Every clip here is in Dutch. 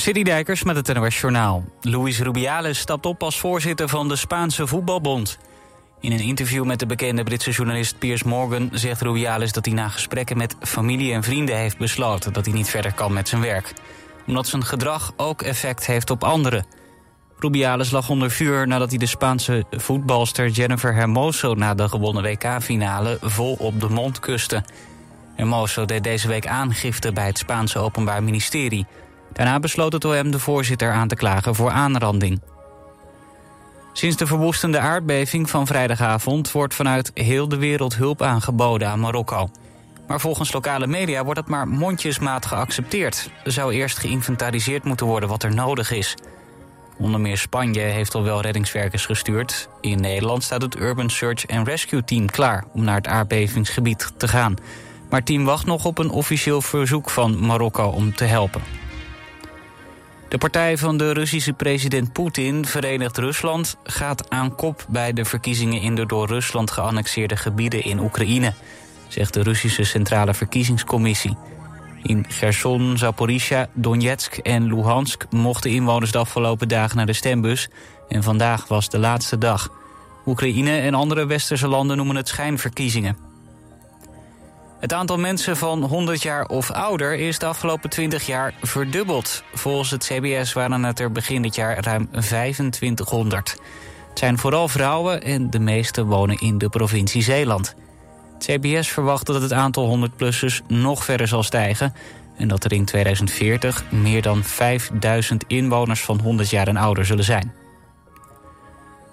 City Dijkers met het NOS Journaal. Luis Rubiales stapt op als voorzitter van de Spaanse voetbalbond. In een interview met de bekende Britse journalist Piers Morgan... zegt Rubiales dat hij na gesprekken met familie en vrienden heeft besloten... dat hij niet verder kan met zijn werk. Omdat zijn gedrag ook effect heeft op anderen. Rubiales lag onder vuur nadat hij de Spaanse voetbalster Jennifer Hermoso... na de gewonnen WK-finale vol op de mond kuste. Hermoso deed deze week aangifte bij het Spaanse Openbaar Ministerie... Daarna besloot het OM de voorzitter aan te klagen voor aanranding. Sinds de verwoestende aardbeving van vrijdagavond... wordt vanuit heel de wereld hulp aangeboden aan Marokko. Maar volgens lokale media wordt het maar mondjesmaat geaccepteerd. Er zou eerst geïnventariseerd moeten worden wat er nodig is. Onder meer Spanje heeft al wel reddingswerkers gestuurd. In Nederland staat het Urban Search and Rescue Team klaar... om naar het aardbevingsgebied te gaan. Maar het team wacht nog op een officieel verzoek van Marokko om te helpen. De partij van de Russische president Poetin, Verenigd Rusland... gaat aan kop bij de verkiezingen in de door Rusland geannexeerde gebieden in Oekraïne... zegt de Russische Centrale Verkiezingscommissie. In Gerson, Zaporizhia, Donetsk en Luhansk mochten inwoners de afgelopen dagen naar de stembus... en vandaag was de laatste dag. Oekraïne en andere westerse landen noemen het schijnverkiezingen. Het aantal mensen van 100 jaar of ouder is de afgelopen 20 jaar verdubbeld. Volgens het CBS waren het er begin dit jaar ruim 2500. Het zijn vooral vrouwen en de meeste wonen in de provincie Zeeland. Het CBS verwacht dat het aantal 100-plussers nog verder zal stijgen... en dat er in 2040 meer dan 5000 inwoners van 100 jaar en ouder zullen zijn.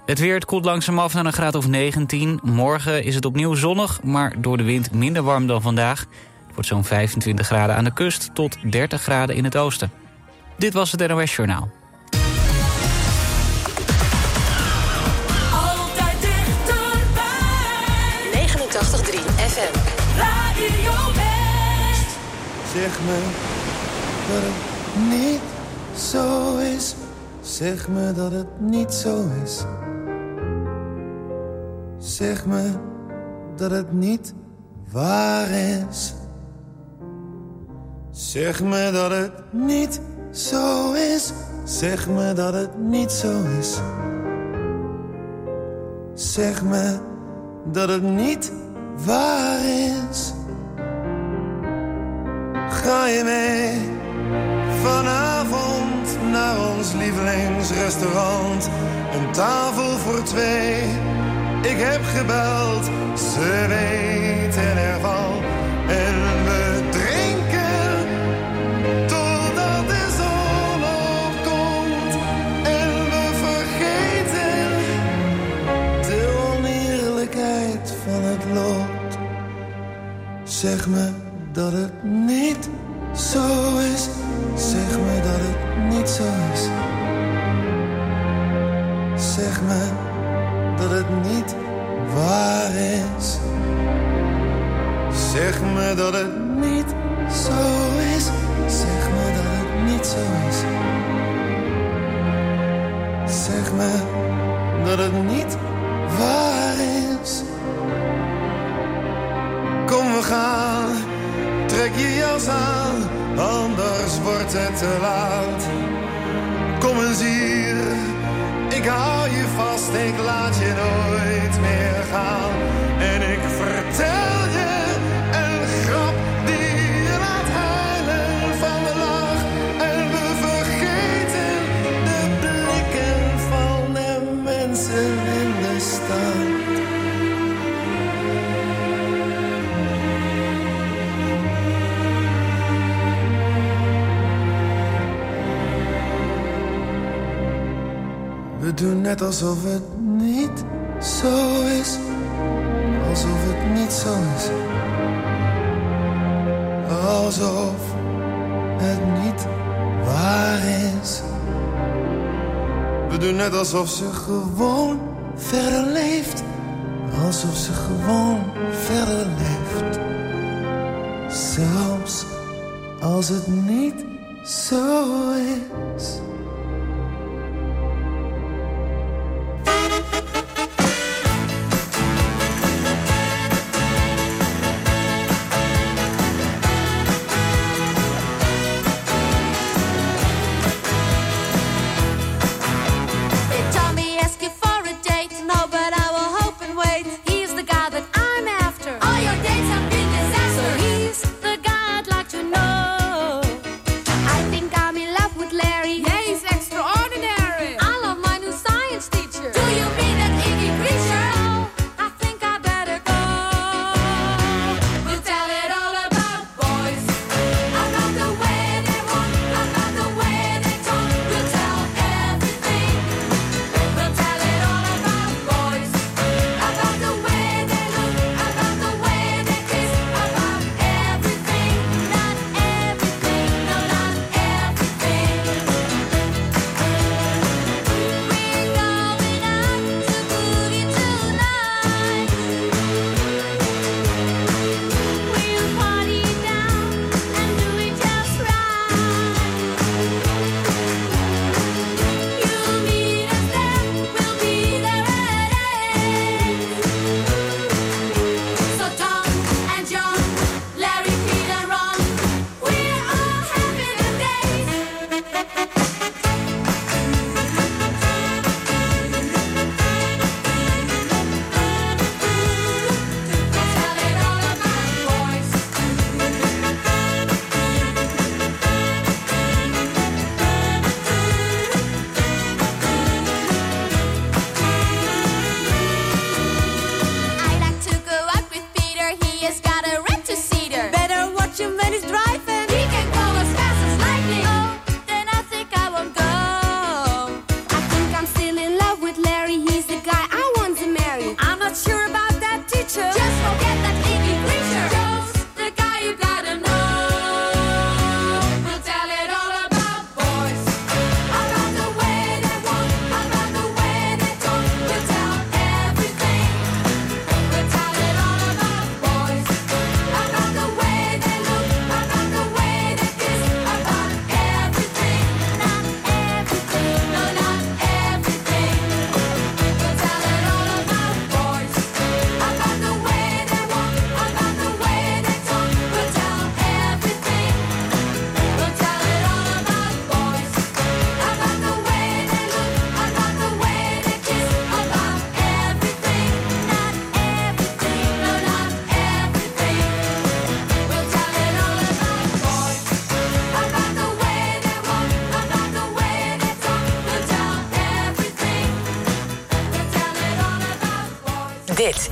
Het weer het koelt langzaam af naar een graad of 19. Morgen is het opnieuw zonnig, maar door de wind minder warm dan vandaag. Het wordt zo'n 25 graden aan de kust tot 30 graden in het oosten. Dit was het NOS Journaal. Altijd dichterbij. 89.3 FM. Radio West. Zeg me dat het niet zo is. Zeg me dat het niet zo is. Zeg me dat het niet waar is. Zeg me dat het niet zo is. Zeg me dat het niet zo is. Zeg me dat het niet waar is. Ga je mee vanavond naar ons lievelingsrestaurant? Een tafel voor twee. Ik heb gebeld, ze weten ervan. En we drinken totdat de zon opkomt. En we vergeten de oneerlijkheid van het lot. Zeg me dat het niet zo is. Zeg me dat het niet zo is. Zeg me dat het niet waar is. Zeg me dat het niet zo is. Zeg me dat het niet zo is. Zeg me dat het niet waar is. Kom we gaan, trek je jas aan, anders wordt het te laat. Kom eens hier, hou je vast, ik laat je nooit meer gaan. Doen net alsof het niet zo is. Alsof het niet zo is. Alsof het niet waar is. We doen net alsof ze gewoon verder leeft. Alsof ze gewoon verder leeft. Zelfs als het niet zo is.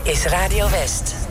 Is Radio West.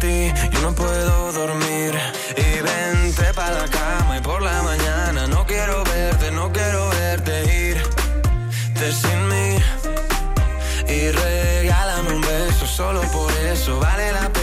Yo no puedo dormir. Y vente para la cama y por la mañana no quiero verte, no quiero verte irte sin mí. Y regálame un beso, solo por eso vale la pena,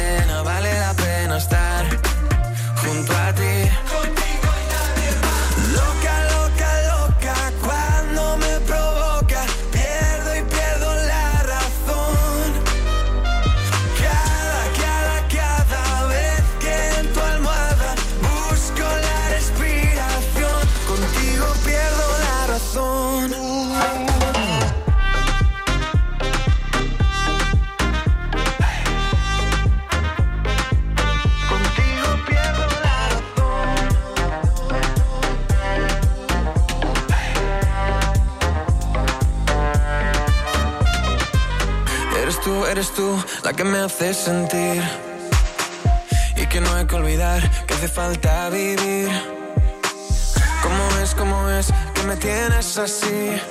que me hace sentir Y que no hay que olvidar que hace falta vivir ¿Cómo es, cómo es que me tienes así?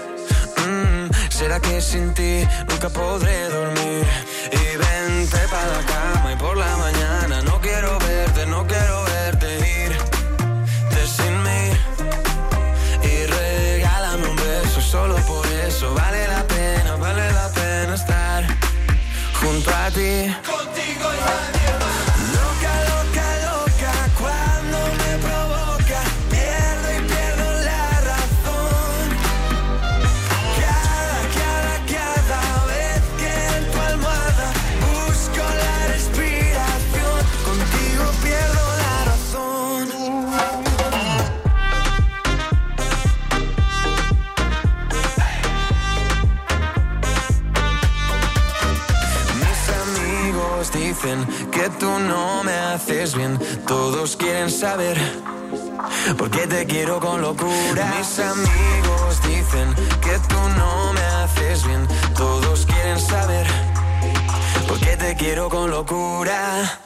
Mm, ¿Será que sin ti nunca podré dormir? Y vente para la cama y por la mañana No quiero verte, no quiero verte irte sin mí y regálame un beso, solo por eso vale la pena, Contigo y nadie. Dicen que tú no me haces bien. Todos quieren saber por qué te quiero con locura. Mis amigos dicen que tú no me haces bien. Todos quieren saber por qué te quiero con locura.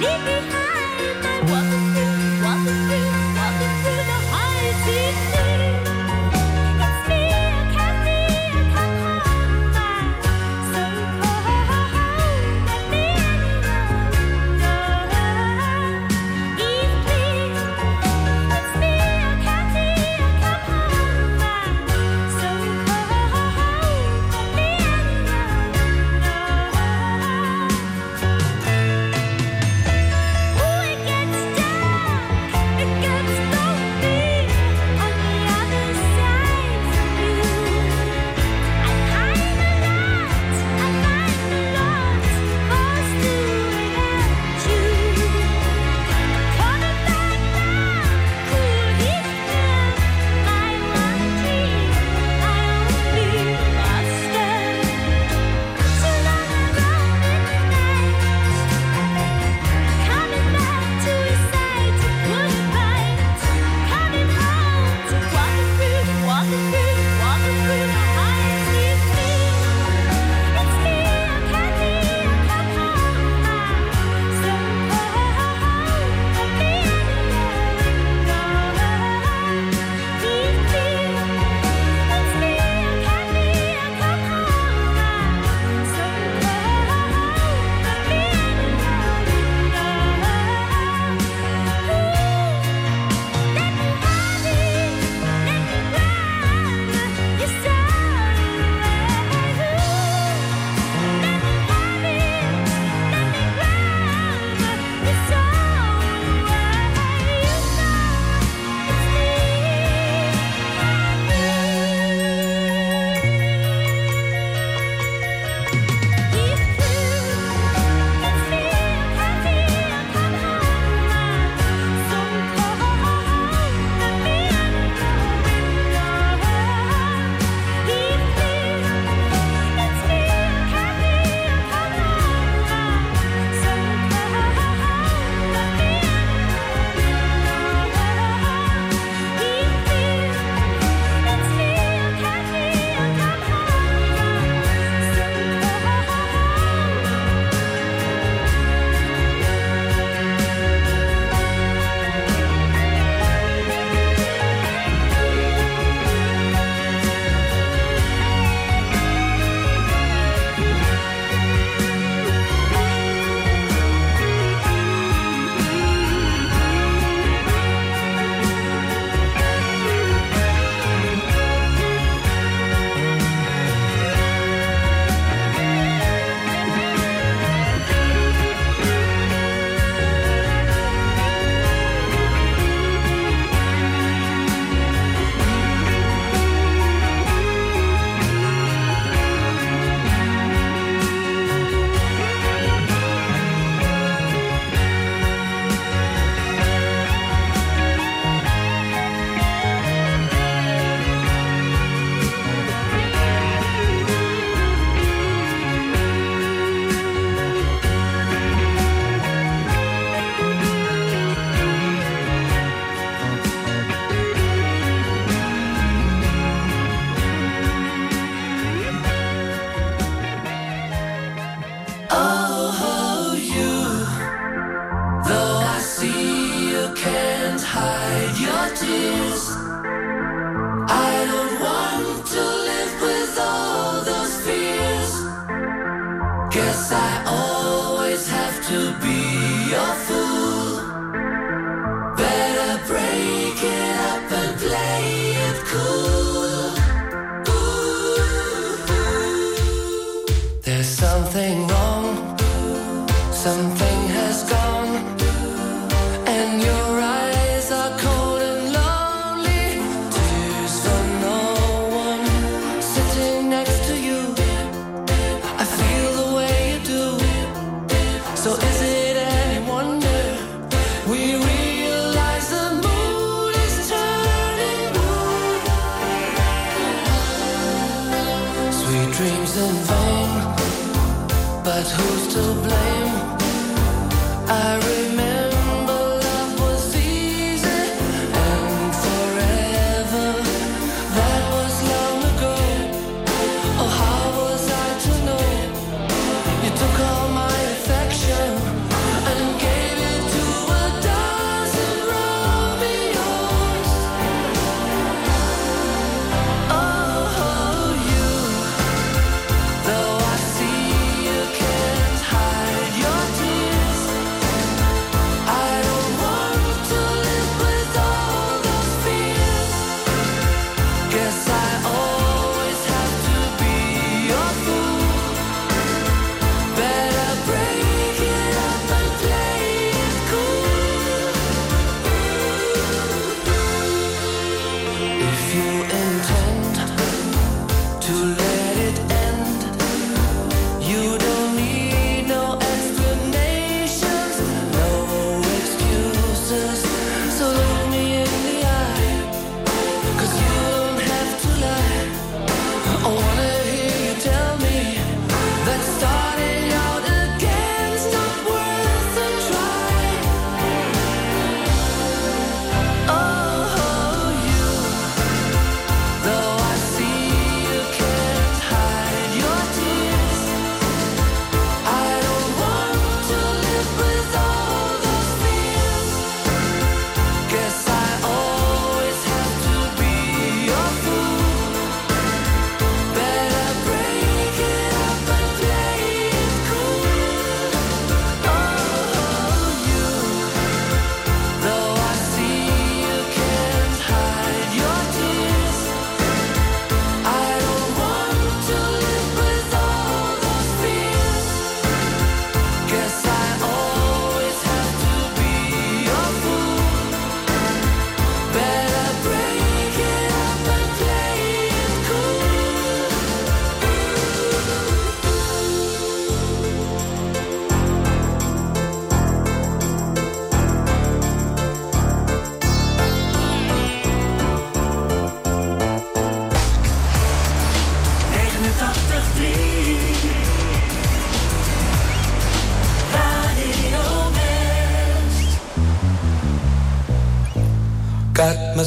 Leave hide your tears. too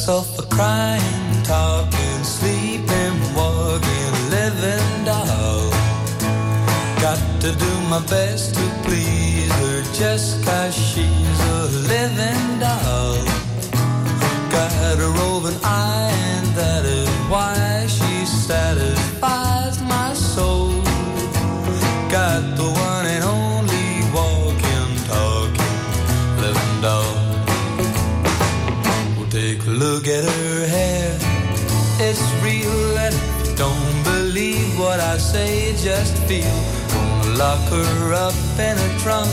herself a crying, talking, sleeping, walking, living doll. Got to do my best to please her just cause she's a living doll. Got her roving eye feel. Gonna lock her up in a trunk,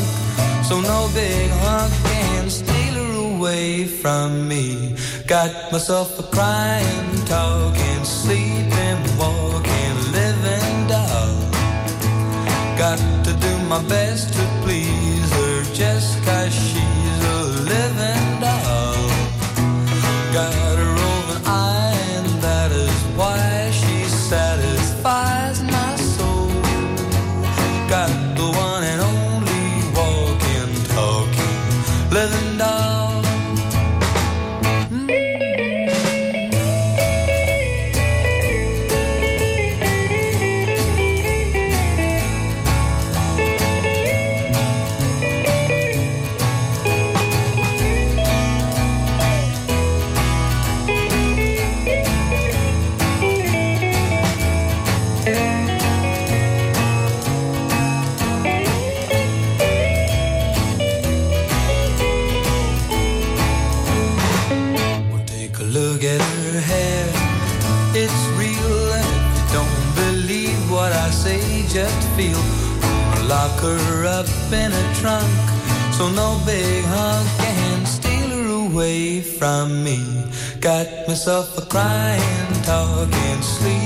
so no big hunk can steal her away from me. Got myself a crying, talking, sleeping, walking, living doll. Got to do my best to in a trunk, so no big hunk can steal her away from me. Got myself a crying, talking, sleep.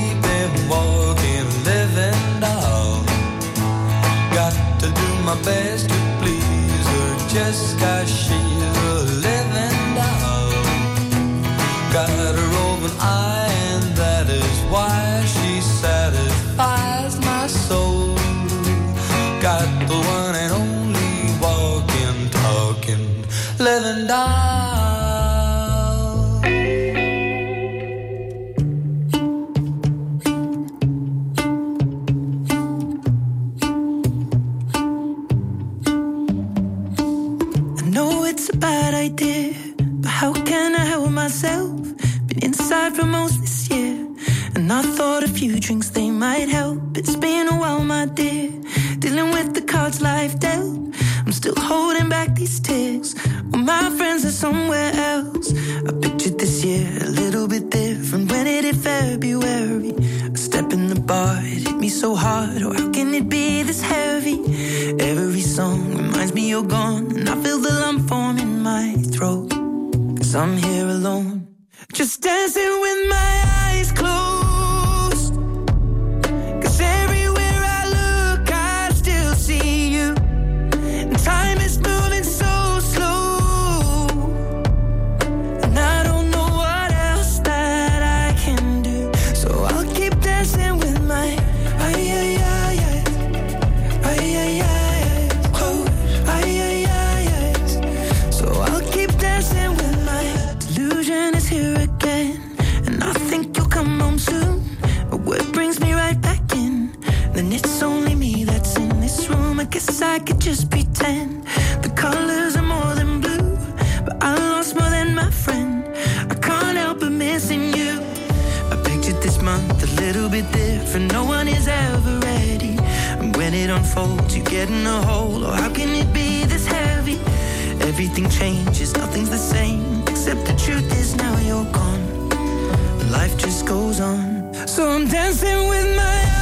Somewhere else. Different. No one is ever ready. And when it unfolds, you get in a hole. Oh, how can it be this heavy? Everything changes, nothing's the same. Except the truth is now you're gone. Life just goes on. So I'm dancing with my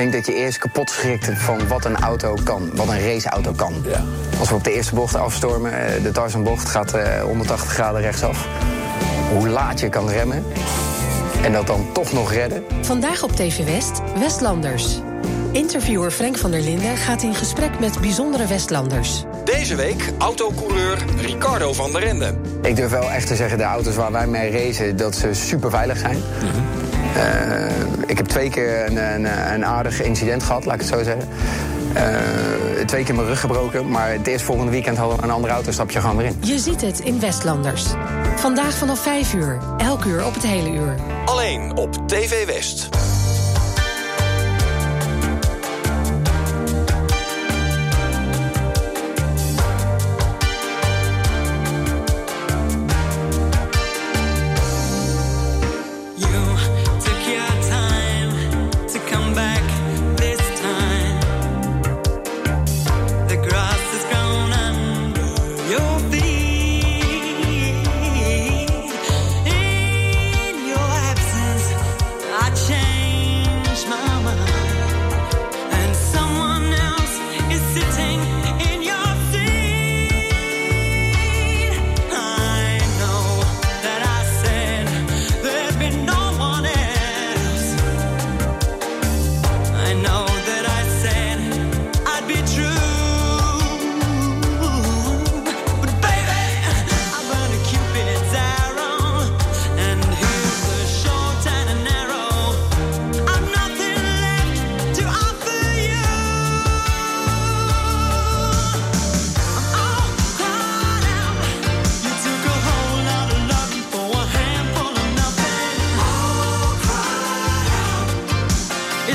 denk dat je eerst kapot schrikt van wat een auto kan, wat een raceauto kan. Als we op de eerste bocht afstormen, eh, de Tarzanbocht gaat eh, 180 graden rechtsaf. Hoe laat je kan remmen en dat dan toch nog redden. Vandaag op TV West, Westlanders. Interviewer Frank van der Linden gaat in gesprek met bijzondere Westlanders. Deze week autocoureur Ricardo van der Ende. Ik durf wel echt te zeggen, de auto's waar wij mee racen, dat ze super veilig zijn. Eh, ik heb twee keer een, een, een aardig incident gehad, laat ik het zo zeggen. Eh, twee keer mijn rug gebroken, maar het eerst volgende weekend hadden we een andere auto, stap je gewoon erin. Je ziet het in Westlanders. Vandaag vanaf 5 uur, elk uur op het hele uur. Alleen op TV West.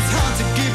it's hard to give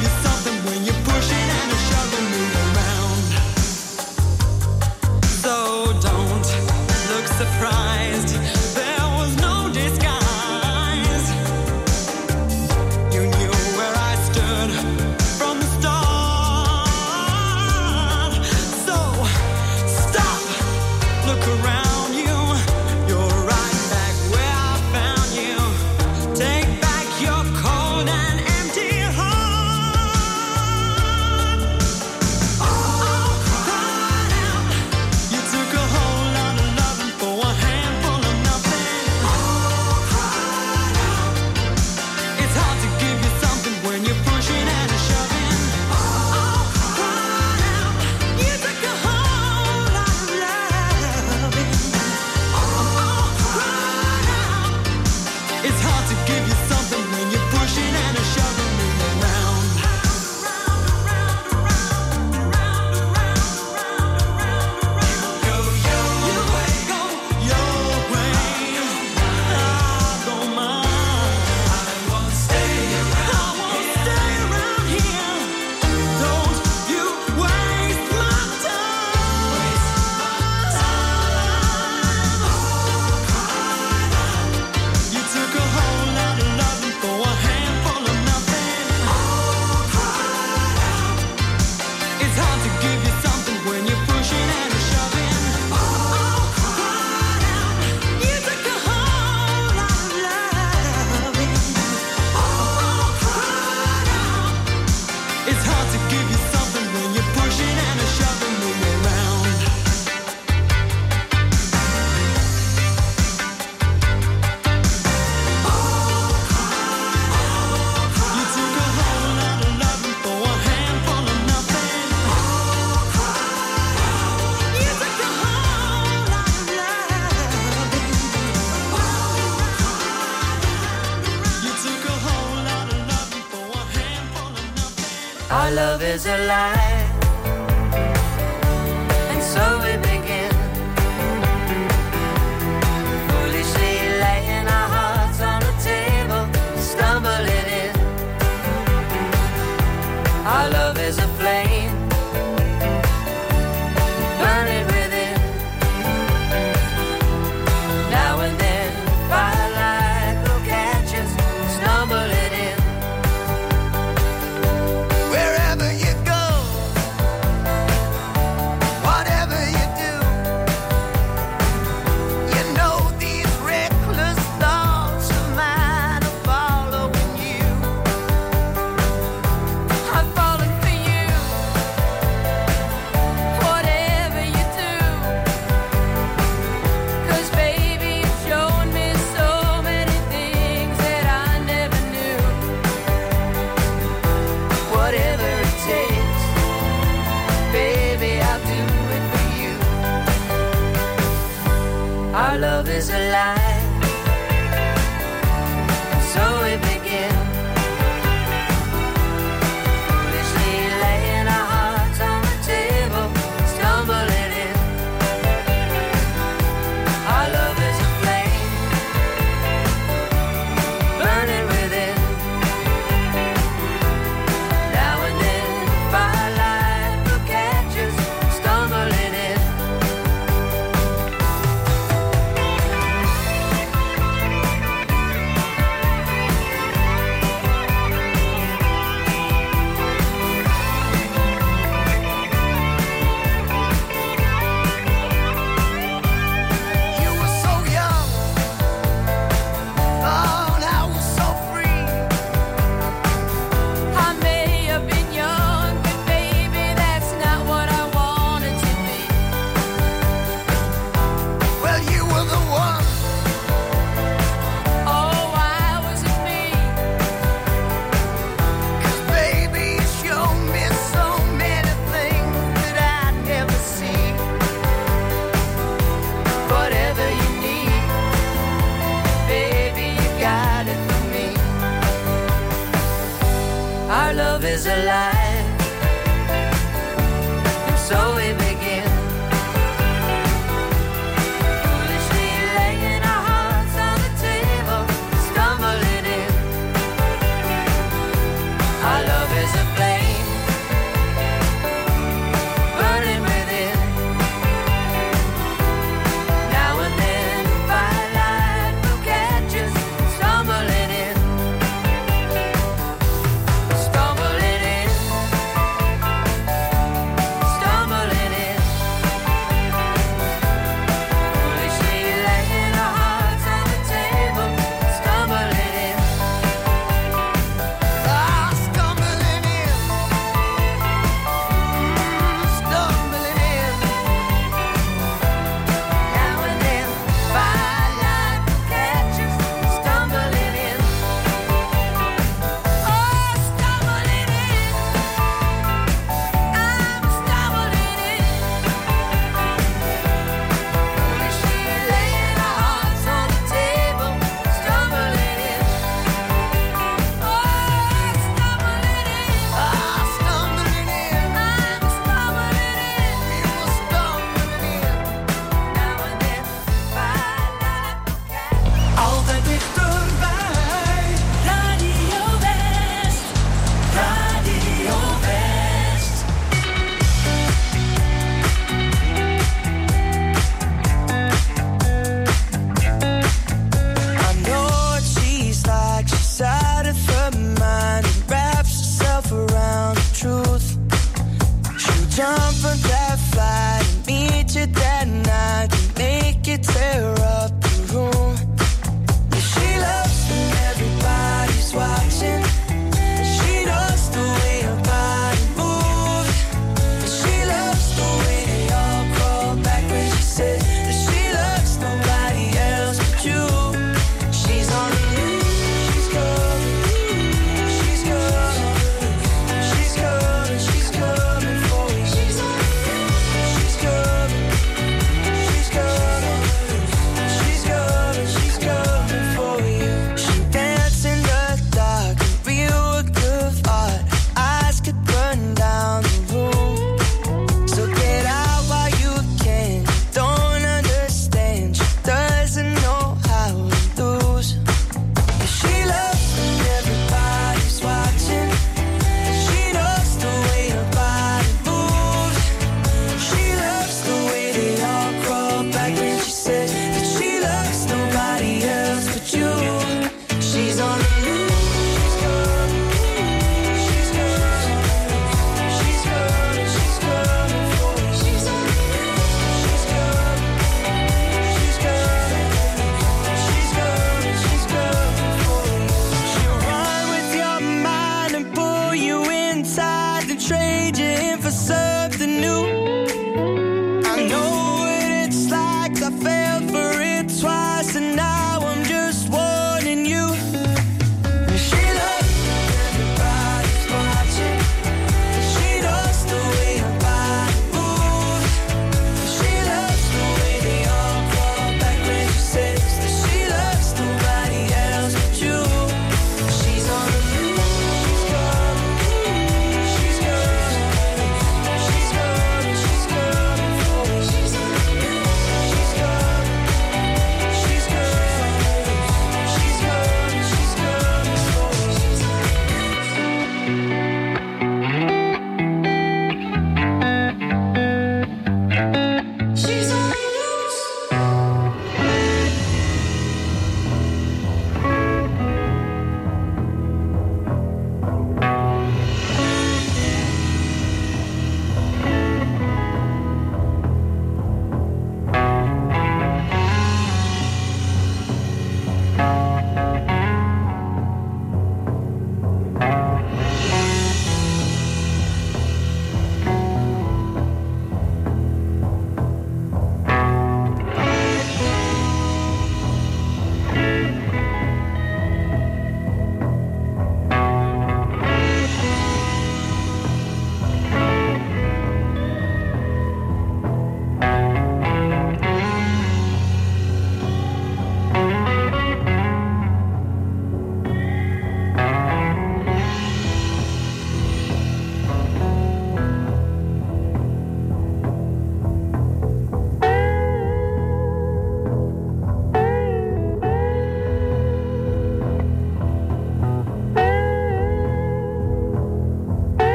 was a lie.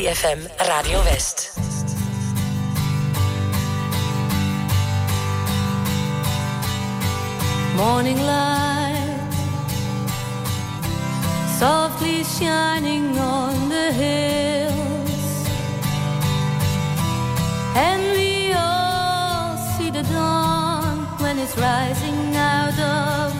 3FM Radio West. Morning light, softly shining on the hills, and we all see the dawn when it's rising out of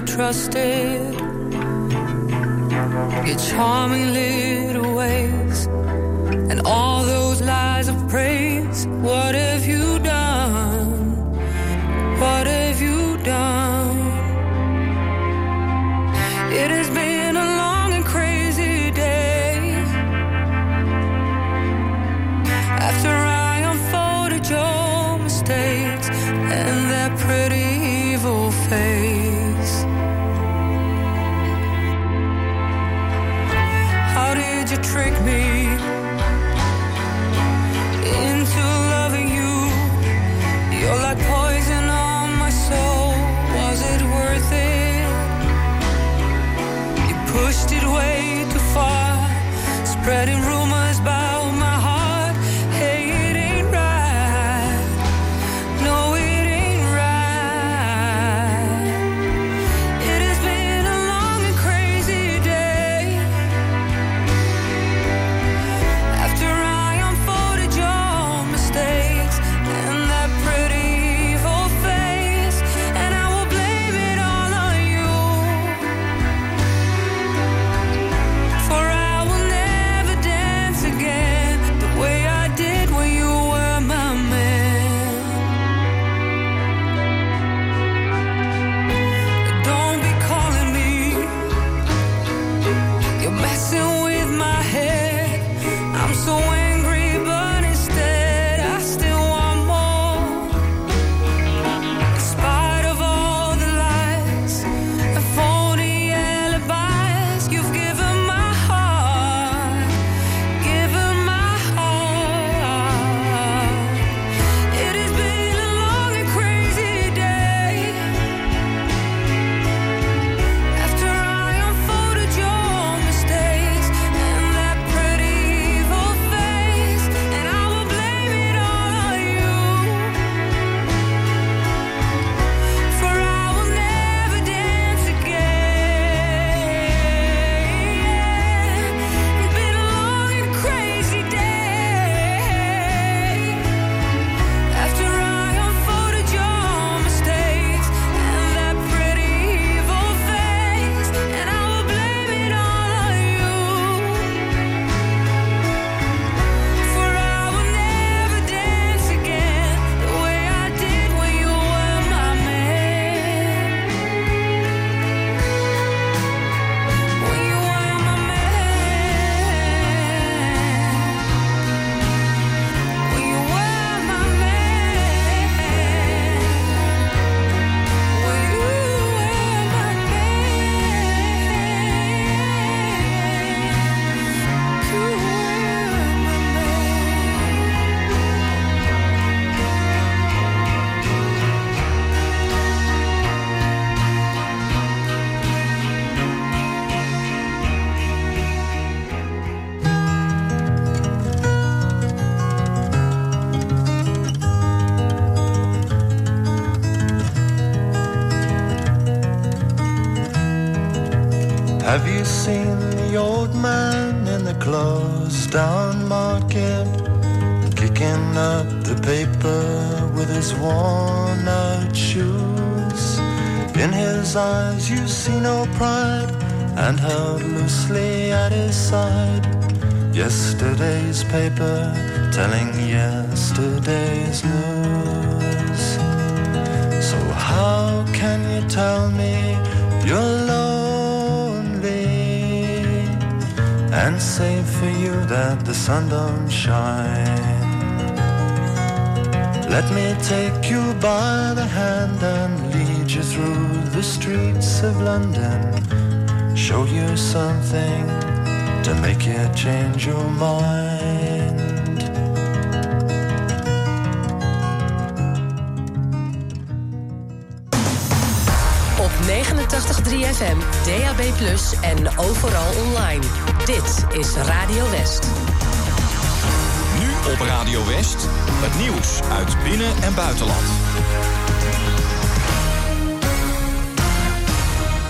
I trusted. You're charmingly. See no pride, and held loosely at his side. Yesterday's paper telling yesterday's news. So, how can you tell me you're lonely and say for you that the sun don't shine? Let me take you by the hand and lead through the streets of London. Show you something to make you change your mind. Op 89.3 FM, DAB+, en overal online. Dit is Radio West. Nu op Radio West. Het nieuws uit binnen- en buitenland.